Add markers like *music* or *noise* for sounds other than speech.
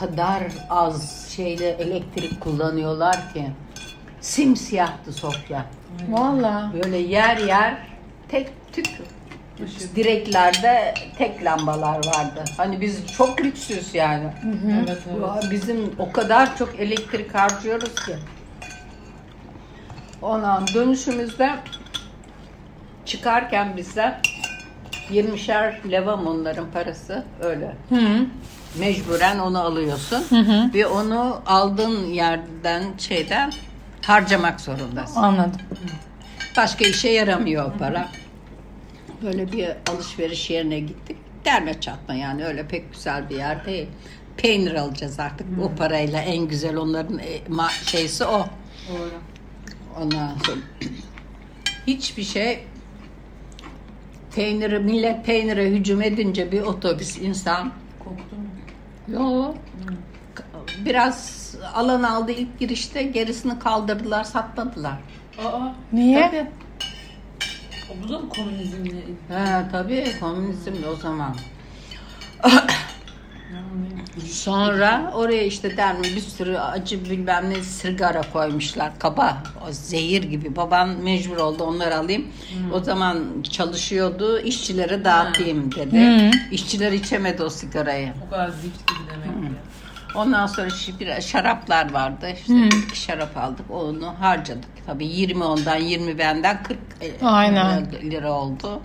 kadar az şeyle elektrik kullanıyorlar ki. Simsiyahtı Sofya. Valla. Böyle yer yer tek tük direklerde tek lambalar vardı. Hani biz çok lüksüz yani. Evet evet. Bizim o kadar çok elektrik harcıyoruz ki. Ondan dönüşümüzde çıkarken bize 20'şer levam onların parası öyle. Hı. Mecburen onu alıyorsun ve onu aldığın yerden şeyden harcamak zorundasın. Anladım. Başka işe yaramıyor o para. Böyle bir alışveriş yerine gittik. Derme çatma yani öyle pek güzel bir yer değil. Peynir alacağız artık o parayla en güzel onların e, şeysi o. Doğru. Ondan sonra *clears throat* hiçbir şey peyniri millet peynire hücum edince bir otobüs insan Koktu mu? Yo. Biraz alan aldı ilk girişte gerisini kaldırdılar satmadılar. Aa, Niye? Tabii. o bu da mı komünizmle? He, tabii komünizm o zaman. *laughs* Sonra oraya işte dermi bir sürü acı bilmem ne sigara koymuşlar kaba o zehir gibi. Baban mecbur oldu onları alayım. O zaman çalışıyordu işçilere dağıtayım dedi. İşçiler içemedi o sigarayı. O kadar zift gibi demek ki. ondan sonra bir şaraplar vardı. İşte bir iki şarap aldık onu harcadık. Tabii 20 ondan 20 benden 40 e, Aynen. lira oldu